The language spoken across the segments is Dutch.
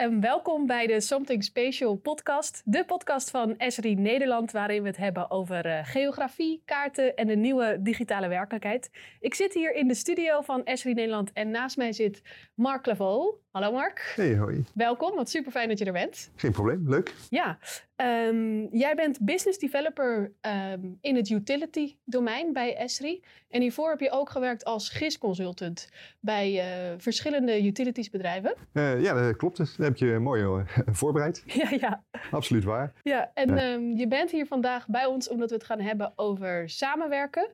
en welkom bij de Something Special podcast. De podcast van Esri Nederland, waarin we het hebben over uh, geografie, kaarten en de nieuwe digitale werkelijkheid. Ik zit hier in de studio van Esri Nederland en naast mij zit Mark Laveau. Hallo Mark. Hey, hoi. Welkom, wat super fijn dat je er bent. Geen probleem, leuk. Ja, um, jij bent business developer um, in het utility domein bij Esri. En hiervoor heb je ook gewerkt als GIS-consultant bij uh, verschillende utilities bedrijven. Uh, ja, dat klopt. Dat heb je mooi uh, voorbereid. Ja, ja. Absoluut waar. Ja, en ja. Um, je bent hier vandaag bij ons omdat we het gaan hebben over samenwerken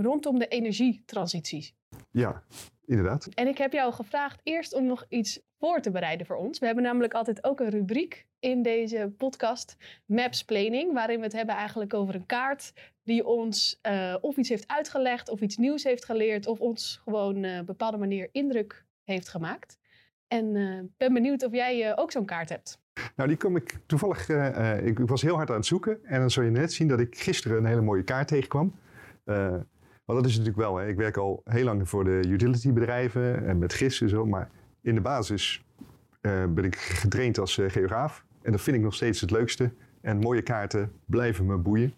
rondom de energietransitie. Ja, inderdaad. En ik heb jou gevraagd eerst om nog iets voor te bereiden voor ons. We hebben namelijk altijd ook een rubriek in deze podcast, Maps Planning, waarin we het hebben eigenlijk over een kaart die ons uh, of iets heeft uitgelegd, of iets nieuws heeft geleerd, of ons gewoon uh, op een bepaalde manier indruk heeft gemaakt. En uh, ben benieuwd of jij ook zo'n kaart hebt. Nou, die kom ik toevallig. ik was heel hard aan het zoeken. En dan zul je net zien dat ik gisteren een hele mooie kaart tegenkwam. Want dat is natuurlijk wel, hè. ik werk al heel lang voor de utility bedrijven en met GIS en zo, maar in de basis uh, ben ik getraind als uh, geograaf. En dat vind ik nog steeds het leukste. En mooie kaarten blijven me boeien.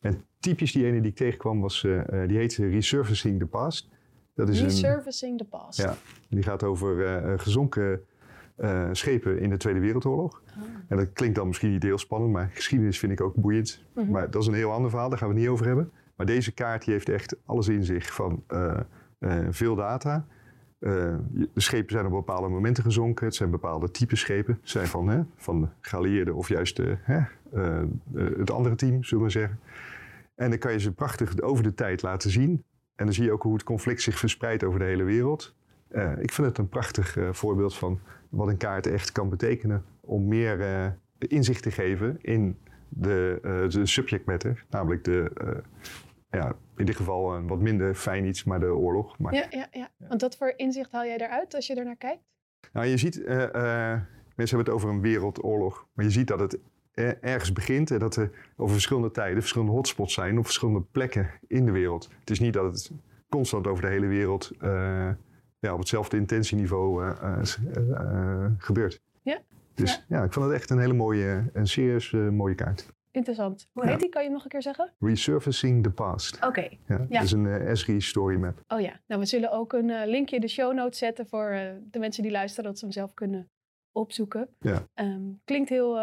En typisch die ene die ik tegenkwam, was, uh, die heet Resurfacing the Past. Dat is Resurfacing the Past. Ja, die gaat over gezonken schepen in de Tweede Wereldoorlog. Oh. En dat klinkt dan misschien niet heel spannend, maar geschiedenis vind ik ook boeiend. Mm -hmm. Maar dat is een heel ander verhaal, daar gaan we het niet over hebben. Maar deze kaart die heeft echt alles in zich van uh, uh, veel data. Uh, de schepen zijn op bepaalde momenten gezonken. Het zijn bepaalde type schepen. Het zijn van, hè, van geallieerden of juist het andere team, zullen we zeggen. En dan kan je ze prachtig over de tijd laten zien. En dan zie je ook hoe het conflict zich verspreidt over de hele wereld. ik vind het een prachtig voorbeeld van wat een kaart echt kan betekenen. Om meer inzicht te geven in de, de subject matter, namelijk de, ja, in dit geval een wat minder fijn iets, maar de oorlog. Maar, ja, ja, ja, want wat voor inzicht haal jij eruit als je er naar kijkt? Nou, je ziet, uh, mensen hebben het over een wereldoorlog, maar je ziet dat het ergens begint en dat er over verschillende tijden verschillende hotspots zijn op verschillende plekken in de wereld. Het is niet dat het constant over de hele wereld ja, op hetzelfde intentieniveau gebeurt. Ja. Dus ja. ja. ik vond het echt een hele mooie, een serieus mooie kaart. Interessant. Hoe heet die? Kan je hem nog een keer zeggen? Resurfacing the Past. Oké. Okay. Ja, ja. Dat is een uh, Esri story map. Oh ja. Nou, we zullen ook een uh, linkje in de show notes zetten voor uh, de mensen die luisteren, dat ze hem zelf kunnen opzoeken. Ja. Um, klinkt heel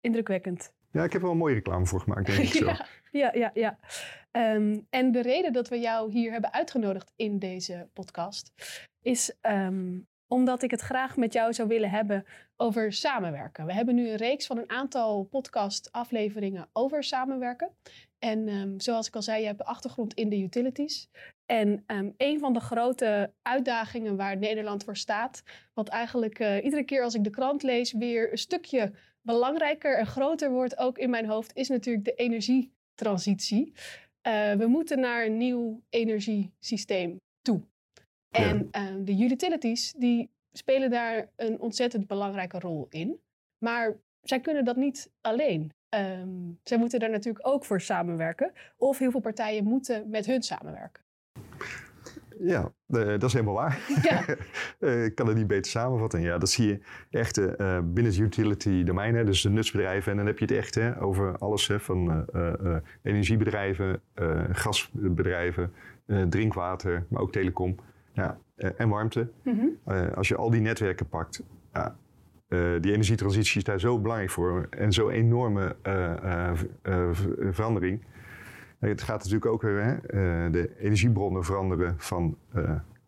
indrukwekkend. Ja, ik heb er wel een mooie reclame voor gemaakt, denk ik zo. ja, ja, ja. ja. Um, en de reden dat we jou hier hebben uitgenodigd in deze podcast is um, omdat ik het graag met jou zou willen hebben over samenwerken. We hebben nu een reeks van een aantal podcast-afleveringen over samenwerken. En um, zoals ik al zei, je hebt achtergrond in de utilities. En um, een van de grote uitdagingen waar Nederland voor staat, wat eigenlijk uh, iedere keer als ik de krant lees weer een stukje belangrijker en groter wordt, ook in mijn hoofd, is natuurlijk de energietransitie. Uh, we moeten naar een nieuw energiesysteem toe. En ja. uh, de utilities die spelen daar een ontzettend belangrijke rol in. Maar zij kunnen dat niet alleen. Um, zij moeten daar natuurlijk ook voor samenwerken. Of heel veel partijen moeten met hun samenwerken. Ja, uh, dat is helemaal waar. Ja. uh, ik kan het niet beter samenvatten. Ja, dat zie je echt uh, binnen het utility domein, hè, dus de nutsbedrijven. En dan heb je het echt hè, over alles hè, van energiebedrijven, gasbedrijven, drinkwater, maar ook telecom. Ja, en warmte. Mm -hmm. als je al die netwerken pakt, ja, die energietransitie is daar zo belangrijk voor en zo'n enorme verandering. Het gaat natuurlijk ook weer, hè, de energiebronnen veranderen van.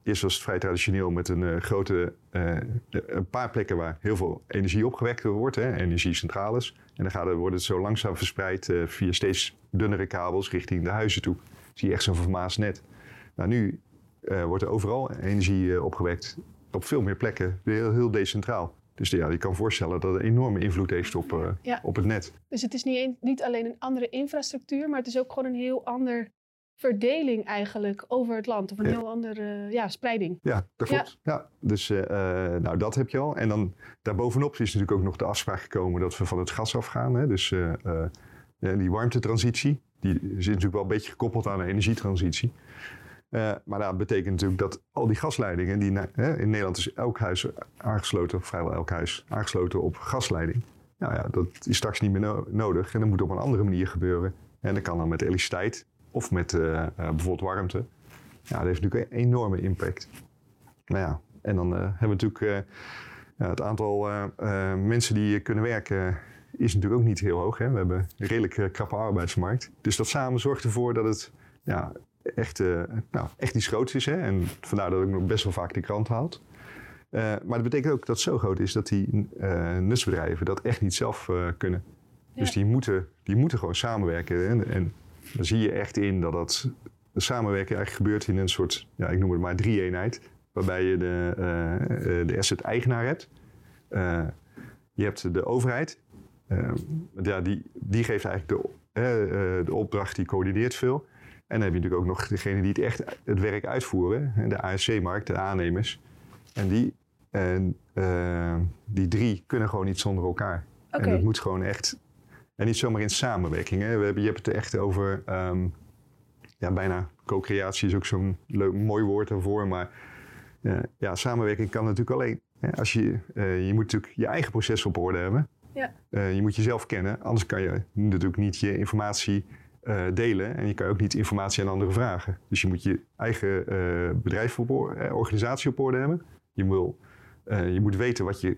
Eerst was het vrij traditioneel met een uh, grote. Uh, een paar plekken waar heel veel energie opgewekt wordt, hè, energiecentrales. En dan gaat het, wordt het zo langzaam verspreid via steeds dunnere kabels richting de huizen toe. Zie je echt zo'n vermaasd net. Nou, nu wordt er overal energie opgewekt. Op veel meer plekken, heel, heel decentraal. Dus ja, je kan voorstellen dat het een enorme invloed heeft op, uh, ja. op het net. Dus het is niet, een, niet alleen een andere infrastructuur, maar het is ook gewoon een heel ander verdeling eigenlijk over het land. Of een Ja. heel andere ja, spreiding. Ja, dat klopt. Ja. Dus uh, nou, dat heb je al. En dan daarbovenop is natuurlijk ook nog de afspraak gekomen dat we van het gas afgaan. Hè? Dus uh, die warmtetransitie, die is natuurlijk wel een beetje gekoppeld aan de energietransitie. Maar dat betekent natuurlijk dat al die gasleidingen, die in Nederland is elk huis aangesloten, vrijwel elk huis, aangesloten op gasleiding. Nou ja, dat is straks niet meer nodig en dat moet op een andere manier gebeuren. En dat kan dan met elektriciteit of met bijvoorbeeld warmte. Ja, dat heeft natuurlijk een enorme impact. Nou ja, en dan hebben we natuurlijk het aantal mensen die kunnen werken is natuurlijk ook niet heel hoog. Hè? We hebben een redelijk krappe arbeidsmarkt. Dus dat samen zorgt ervoor dat het ja, echt, uh, nou, echt iets groots is. Hè? En vandaar dat ik nog best wel vaak de krant haalt. Uh, maar dat betekent ook dat het zo groot is dat die nutsbedrijven dat echt niet zelf kunnen. Dus die moeten, die moeten gewoon samenwerken. En, en dan zie je echt in dat dat de samenwerking eigenlijk gebeurt in een soort, ja, ik noem het maar drie-eenheid. Waarbij je de, de asset-eigenaar hebt. je hebt de overheid, ja, die, die geeft eigenlijk de, uh, de opdracht, die coördineert veel. En dan heb je natuurlijk ook nog degene die het echt het werk uitvoeren, de ASC-markt, de aannemers. En die, en, uh, die drie kunnen gewoon niet zonder elkaar. Okay. En dat moet gewoon echt, en niet zomaar in samenwerking. Hè. We hebben, je hebt het echt over, um, ja, bijna co-creatie is ook zo'n mooi woord daarvoor. Maar uh, ja, samenwerking kan natuurlijk alleen. Hè. Als je, uh, je moet natuurlijk je eigen proces op orde hebben. Ja. Je moet jezelf kennen, anders kan je natuurlijk niet je informatie uh, delen en je kan ook niet informatie aan anderen vragen. Dus je moet je eigen uh, bedrijf op orde, organisatie op orde hebben. Je, wil, je moet weten wat je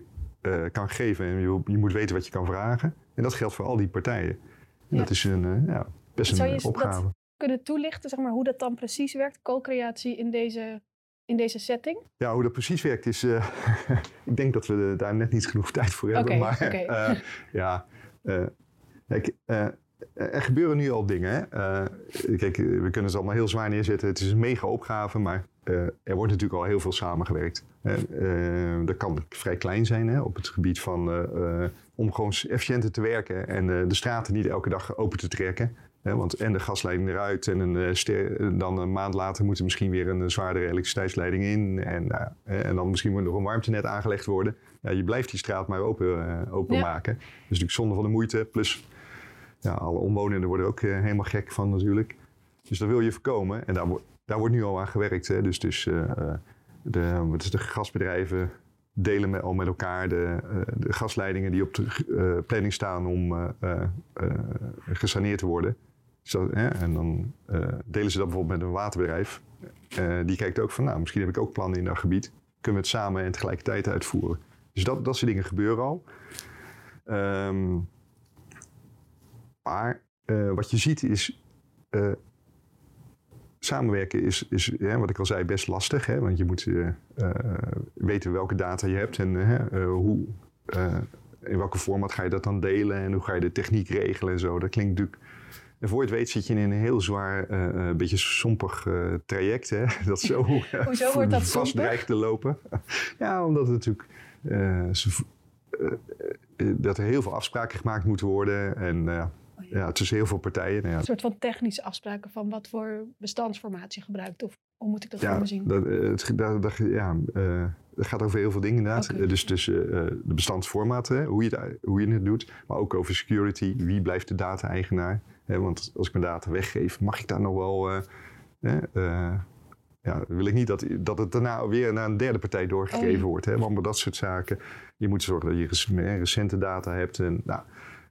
kan geven en je, je, moet weten wat je kan vragen. En dat geldt voor al die partijen. En ja. dat is een, ja, best Zou een opgave. Dat kunnen toelichten, zeg maar, hoe dat dan precies werkt, co-creatie in deze in deze setting? Ja, hoe dat precies werkt is... Uh, ik denk dat we daar net niet genoeg tijd voor hebben. maar okay. uh, ja, uh, kijk, er gebeuren nu al dingen. Hè? kijk, we kunnen het allemaal heel zwaar neerzetten. Het is een mega opgave, maar er wordt natuurlijk al heel veel samengewerkt. dat kan vrij klein zijn hè, op het gebied van om gewoon efficiënter te werken en de straten niet elke dag open te trekken want en de gasleiding eruit en een, dan een maand later moet er misschien weer een zwaardere elektriciteitsleiding in. En, uh, en dan misschien moet er nog een warmtenet aangelegd worden. Ja, je blijft die straat maar open, openmaken. Ja. Dus natuurlijk zonde van de moeite. Plus ja, alle omwonenden worden ook helemaal gek van natuurlijk. Dus dat wil je voorkomen. En daar, daar wordt nu al aan gewerkt. Hè. Dus, dus de, de gasbedrijven delen met, al met elkaar de, de gasleidingen die op de planning staan om gesaneerd te worden. Zo, hè, en dan uh, delen ze dat bijvoorbeeld met een waterbedrijf. Uh, die kijkt ook van, nou, misschien heb ik ook plannen in dat gebied. Kunnen we het samen en tegelijkertijd uitvoeren. Dus dat, dat soort dingen gebeuren al. Um, maar uh, wat je ziet is, samenwerken is, is ja, wat ik al zei, best lastig. Hè? Want je moet weten welke data je hebt en hoe, in welke format ga je dat dan delen en hoe ga je de techniek regelen en zo. Dat klinkt natuurlijk en voor je het weet zit je in een heel zwaar, uh, beetje sompig uh, traject. Hè? Dat zo Hoezo wordt dat vast dreigt te lopen. ja, omdat het natuurlijk... Dat er heel veel afspraken gemaakt moeten worden. En ja. tussen heel veel partijen. Nou ja. Een soort van technische afspraken van wat voor bestandsformatie gebruikt. Of hoe moet ik dat ja, zien? Dat, het, dat, dat, ja, het gaat over heel veel dingen inderdaad. Okay. Dus tussen de bestandsformaten, hoe je, het, hoe je het doet. Maar ook over security. Wie blijft de data-eigenaar? want als ik mijn data weggeef, mag ik daar nog wel. Uh, ja, wil ik niet dat, dat het daarna weer naar een derde partij doorgegeven oh. wordt. Hè? Want dat soort zaken. Je moet zorgen dat je recente data hebt. En, nou,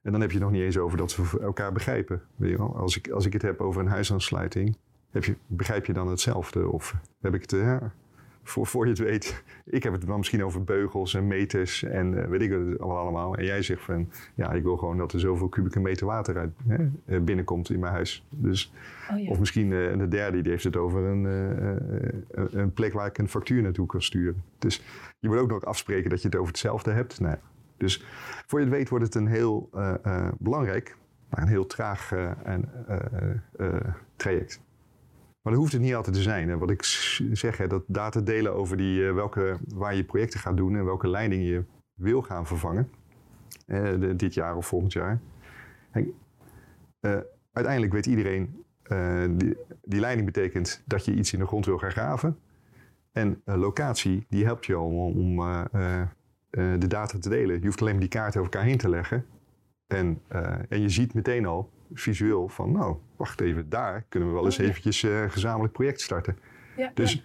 en dan heb je het nog niet eens over dat we elkaar begrijpen. Als, ik, als ik het heb over een huisaansluiting, heb je, begrijp je dan hetzelfde? Of heb ik het. Ja, voor, voor je het weet, ik heb het dan misschien over beugels en meters en uh, weet ik het allemaal. En jij zegt van, ja, ik wil gewoon dat er zoveel kubieke meter water uit, hè, eh, binnenkomt in mijn huis. Dus, oh, ja. Of misschien uh, de derde, die heeft het over een, uh, een plek waar ik een factuur naartoe kan sturen. Dus je moet ook nog afspreken dat je het over hetzelfde hebt. Nou, dus voor je het weet wordt het een heel belangrijk, maar een heel traag en, traject. Maar dat hoeft het niet altijd te zijn. Wat ik zeg, hè, dat data delen over die, welke, waar je projecten gaat doen en welke leiding je wil gaan vervangen. Dit jaar of volgend jaar. uiteindelijk weet iedereen, die, die, leiding betekent dat je iets in de grond wil gaan graven. En locatie, die helpt je al om, om de data te delen. Je hoeft alleen maar die kaarten over elkaar heen te leggen. En, en je ziet meteen al visueel van, nou, wacht even, daar kunnen we wel eens Oh, eventjes eh, een gezamenlijk project starten. Ja, Dus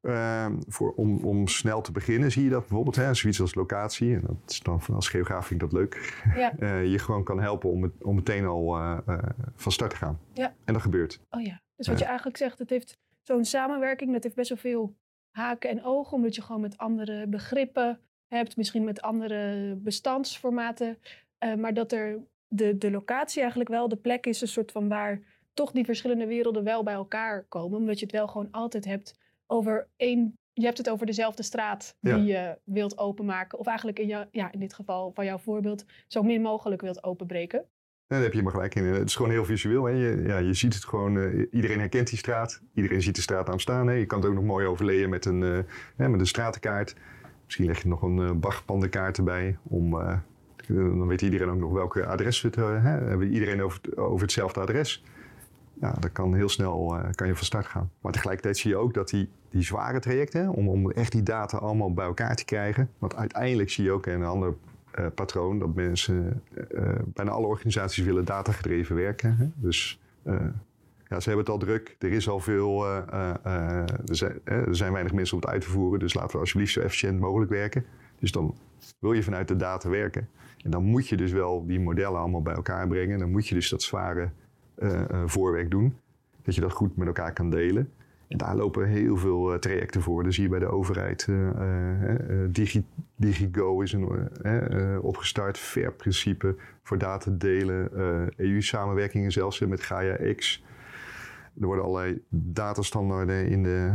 ehm, voor, om, om snel te beginnen zie je dat bijvoorbeeld, hè, zoiets als locatie, en dat is dan als geograaf vind ik dat leuk, ja. eh, je gewoon kan helpen om, het, om meteen al eh, eh, van start te gaan. Ja. En dat gebeurt. Oh ja. Dus wat je eigenlijk zegt, het heeft zo'n samenwerking, dat heeft best wel veel haken en ogen, omdat je gewoon met andere begrippen hebt, misschien met andere bestandsformaten. eh, maar dat er de, de locatie eigenlijk wel de plek is, een soort van waar toch die verschillende werelden wel bij elkaar komen. Omdat je het wel gewoon altijd hebt over één. Je hebt het over dezelfde straat Ja. die je wilt openmaken. Of eigenlijk in, jou, ja, in dit geval van jouw voorbeeld zo min mogelijk wilt openbreken. En daar heb je maar gelijk in. Het is gewoon heel visueel. Hè. Je, ja, je ziet het gewoon, eh, iedereen herkent die straat. Iedereen ziet de straatnaam staan. Hè. Je kan het ook nog mooi overlezen met een, hè, met een stratenkaart. Misschien leg je nog een uh, Bach-pandenkaart erbij. Om, eh, dan weet iedereen ook nog welke adres het uh. Hebben iedereen over, hetzelfde adres. Ja, dat kan heel snel uh, kan je van start gaan. Maar tegelijkertijd zie je ook dat die, die zware trajecten, om, om echt die data allemaal bij elkaar te krijgen. Want uiteindelijk zie je ook een ander patroon dat mensen, bijna alle organisaties willen datagedreven werken. Hè? Dus ze hebben het al druk, er is al veel, er zijn, er, zijn, weinig mensen om het uit te voeren. Dus laten we alsjeblieft zo efficiënt mogelijk werken. Dus dan wil je vanuit de data werken. En dan moet je dus wel die modellen allemaal bij elkaar brengen. Dan moet je dus dat zware voorwerk doen. Dat je dat goed met elkaar kan delen. En daar lopen heel veel uh, trajecten voor. Dat zie je bij de overheid. Uh, uh, Digi, DigiGo is een, opgestart. FAIR-principe voor data delen. EU-samenwerkingen zelfs met Gaia X. Er worden allerlei datastandaarden in de,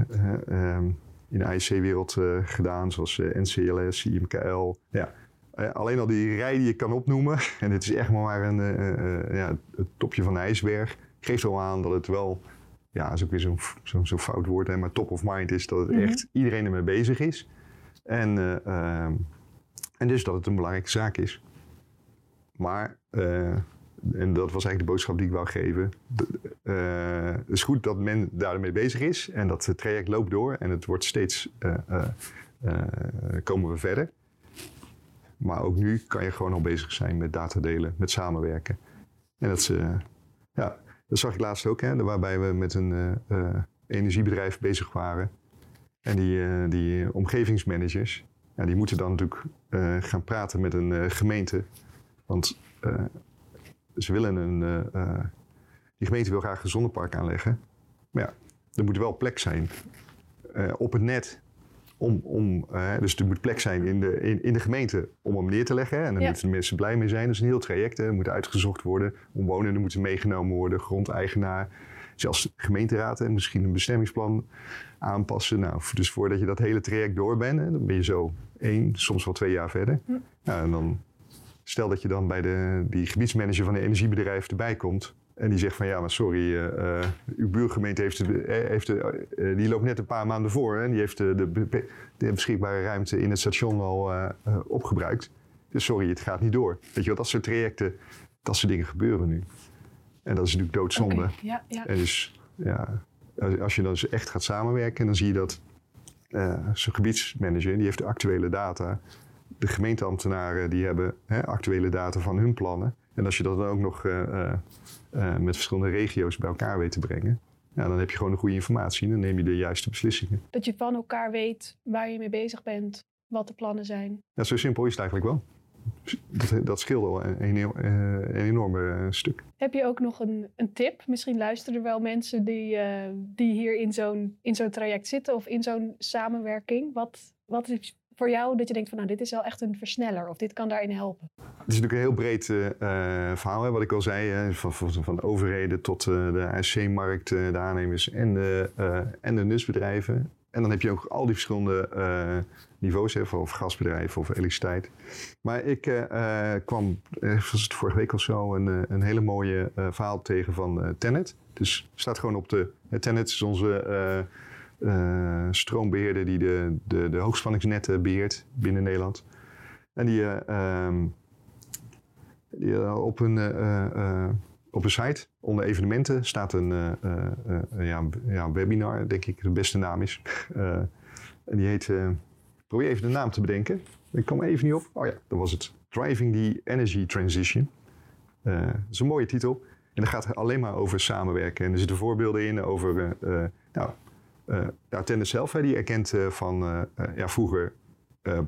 um, in de IC-wereld gedaan. Zoals NCLS, IMKL. Ja. alleen al die rij die je kan opnoemen. En dit is echt maar een, ja, het topje van de ijsberg. Geeft al aan dat het wel ja, dat is ook weer zo'n zo, zo fout woord, hè, maar top of mind is dat het Mhm. echt iedereen ermee bezig is. En, uh, uh, en dus dat het een belangrijke zaak is. Maar, uh, en dat was eigenlijk de boodschap die ik wou geven. Het is goed dat men daarmee bezig is en dat het traject loopt door en het wordt steeds, komen we verder. Maar ook nu kan je gewoon al bezig zijn met datadelen, met samenwerken. En dat is, ja, dat zag ik laatst ook, hè, waarbij we met een energiebedrijf bezig waren. En die, die omgevingsmanagers, ja, die moeten dan natuurlijk gaan praten met een gemeente. Want ze willen een. Die gemeente wil graag een zonnepark aanleggen. Maar ja, er moet wel plek zijn op het net. Om, om, dus er moet plek zijn in de, in, in de gemeente om hem neer te leggen. Hè? En daar Ja. moeten de mensen blij mee zijn. Dat is een heel traject. Hè? Er moet uitgezocht worden. Omwonenden moeten meegenomen worden. Grondeigenaar. Zelfs gemeenteraad. En misschien een bestemmingsplan aanpassen. Nou, dus voordat je dat hele traject door bent. Hè, dan ben je zo één, soms wel twee jaar verder. Hm. Ja, en dan stel dat je dan bij de, die gebiedsmanager van een energiebedrijf erbij komt. En die zegt van ja, maar sorry, uh, uh, uw buurgemeente heeft, uh, heeft die loopt net een paar maanden voor. En die heeft de, de, de beschikbare ruimte in het station al opgebruikt. Dus sorry, het gaat niet door. Weet je wel, dat soort trajecten, dat soort dingen gebeuren nu. En dat is natuurlijk doodzonde. Ja, ja. En dus ja, als je dan dus echt gaat samenwerken, dan zie je dat zo'n gebiedsmanager, die heeft de actuele data. De gemeenteambtenaren die hebben hè, actuele data van hun plannen. En als je dat dan ook nog uh, uh, met verschillende regio's bij elkaar weet te brengen, ja, dan heb je gewoon de goede informatie en dan neem je de juiste beslissingen. Dat je van elkaar weet waar je mee bezig bent, wat de plannen zijn. Ja, zo simpel is het eigenlijk wel. Dat, dat scheelt al een, een, een enorme stuk. Heb je ook nog een, een tip? Misschien luisteren er wel mensen die, uh, die hier in zo'n, in zo'n traject zitten of in zo'n samenwerking. Wat, wat is voor jou dat je denkt van nou, dit is wel echt een versneller of dit kan daarin helpen? Het is natuurlijk een heel breed uh, verhaal, hè, wat ik al zei. Hè, van, van, overheden tot uh, de ASC-markt, de aannemers en de, uh, en de. En dan heb je ook al die verschillende niveaus, hè, of gasbedrijven of elektriciteit. Maar ik kwam, was het vorige week of zo, een, een hele mooie verhaal tegen van Tenet. Dus staat gewoon op de... Tenet is onze uh, stroombeheerder die de, de, de hoogspanningsnetten beheert binnen Nederland. En die, uh, um, die uh, op, een, op een site onder evenementen staat een, ja, ja, webinar, denk ik de beste naam is. en die heet, probeer even de naam te bedenken. Ik kom even niet op. Oh ja, dat was het. Driving the Energy Transition. dat is een mooie titel. En dat gaat alleen maar over samenwerken. En er zitten voorbeelden in over... nou, ja, Tennis zelf, die erkent van... ja, vroeger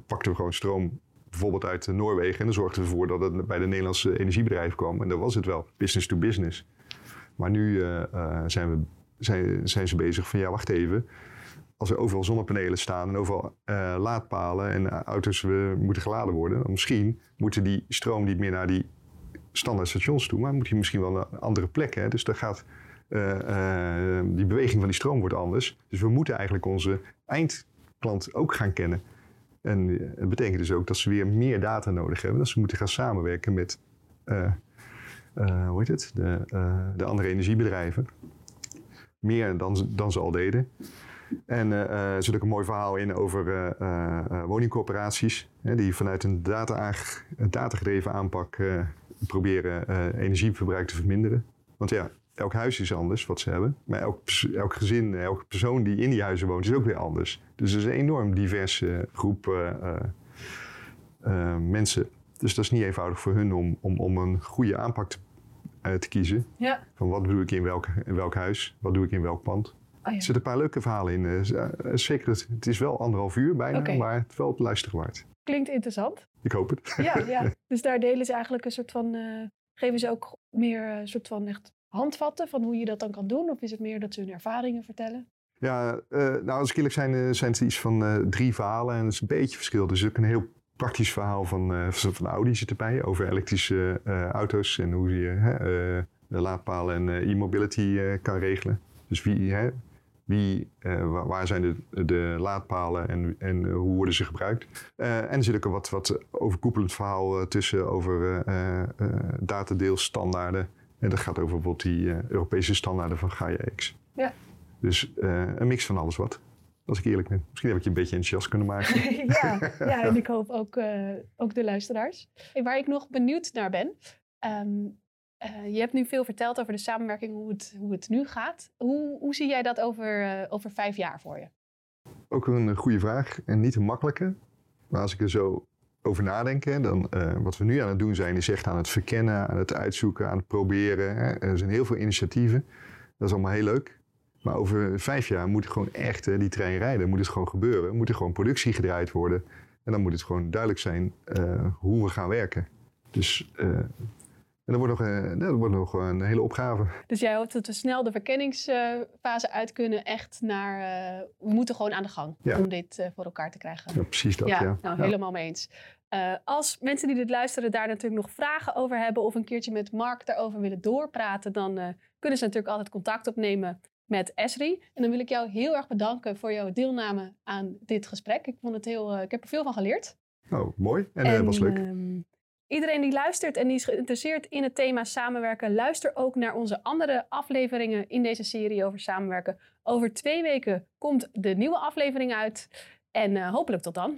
pakten we gewoon stroom bijvoorbeeld uit Noorwegen. En dan zorgden we ervoor dat het bij de Nederlandse energiebedrijven kwam. En dan was het wel business to business. Maar nu zijn, we, zijn, zijn ze bezig van ja, wacht even als er overal zonnepanelen staan en overal laadpalen en auto's uh, moeten geladen worden, dan misschien moeten die stroom niet meer naar die standaard stations toe, maar moet die misschien wel naar andere plekken. Hè? Dus daar gaat die beweging van die stroom wordt anders. Dus we moeten eigenlijk onze eindklant ook gaan kennen. En het betekent dus ook dat ze weer meer data nodig hebben. Dat ze moeten gaan samenwerken met hoe heet het? De, de andere energiebedrijven. Meer dan, dan ze al deden. En er zit ook een mooi verhaal in over woningcorporaties. Hè, die vanuit een, data datagedreven aanpak proberen energieverbruik te verminderen. Want ja, elk huis is anders wat ze hebben. Maar elk, elk gezin, elke persoon die in die huizen woont is ook weer anders. Dus het is een enorm diverse groep mensen. Dus dat is niet eenvoudig voor hun om, om, om een goede aanpak te, te kiezen. Ja. Van wat doe ik in welk, in welk huis, wat doe ik in welk pand. Oh, ja. Er zitten een paar leuke verhalen in. Zeker, het is wel anderhalf uur bijna, maar het is wel luisteren waard. Klinkt interessant. Ik hoop het. Ja, ja. dus daar delen ze eigenlijk een soort van, geven ze ook meer een soort van echt handvatten van hoe je dat dan kan doen? Of is het meer dat ze hun ervaringen vertellen? Ja, nou als ik eerlijk zijn, zijn het iets van drie verhalen en het is een beetje verschil. Dus ook een heel praktisch verhaal van, van Audi zit erbij over elektrische auto's en hoe je laadpalen en e-mobility kan regelen. Dus wie, wie, uh, waar zijn de, de laadpalen en, en uh, hoe worden ze gebruikt? Uh, en er zit ook een wat, wat overkoepelend verhaal tussen over datadeelstandaarden. En dat gaat over bijvoorbeeld die Europese standaarden van Gaia-X. Ja. Dus een mix van alles wat. Als ik eerlijk ben. Misschien heb ik je een beetje enthousiast kunnen maken. ja, ja, en ik hoop ook, ook de luisteraars. waar ik nog benieuwd naar ben. Um, uh, je hebt nu veel verteld over de samenwerking, hoe het, hoe het nu gaat. Hoe, hoe zie jij dat over, over vijf jaar voor je? Ook een goede vraag en niet een makkelijke. Maar als ik er zo over nadenk, dan uh, wat we nu aan het doen zijn, is echt aan het verkennen, aan het uitzoeken, aan het proberen. Hè. Er zijn heel veel initiatieven. Dat is allemaal heel leuk. Maar over vijf jaar moet gewoon echt die trein rijden. Moet het gewoon gebeuren. Moet er gewoon productie gedraaid worden. En dan moet het gewoon duidelijk zijn hoe we gaan werken. Dus en dat wordt, nog, uh, dat wordt nog een hele opgave. Dus jij hoopt dat we snel de verkenningsfase uit kunnen, echt naar. Uh, we moeten gewoon aan de gang om dit uh, voor elkaar te krijgen. Ja, precies dat. Ja, nou helemaal mee eens. als mensen die dit luisteren daar natuurlijk nog vragen over hebben of een keertje met Mark daarover willen doorpraten, dan kunnen ze natuurlijk altijd contact opnemen met Esri. En dan wil ik jou heel erg bedanken voor jouw deelname aan dit gesprek. Ik vond het heel, ik heb er veel van geleerd. Oh, mooi. En, en was leuk. Ehm, Iedereen die luistert en die is geïnteresseerd in het thema samenwerken, luister ook naar onze andere afleveringen in deze serie over samenwerken. Over twee weken komt de nieuwe aflevering uit. En uh, hopelijk tot dan.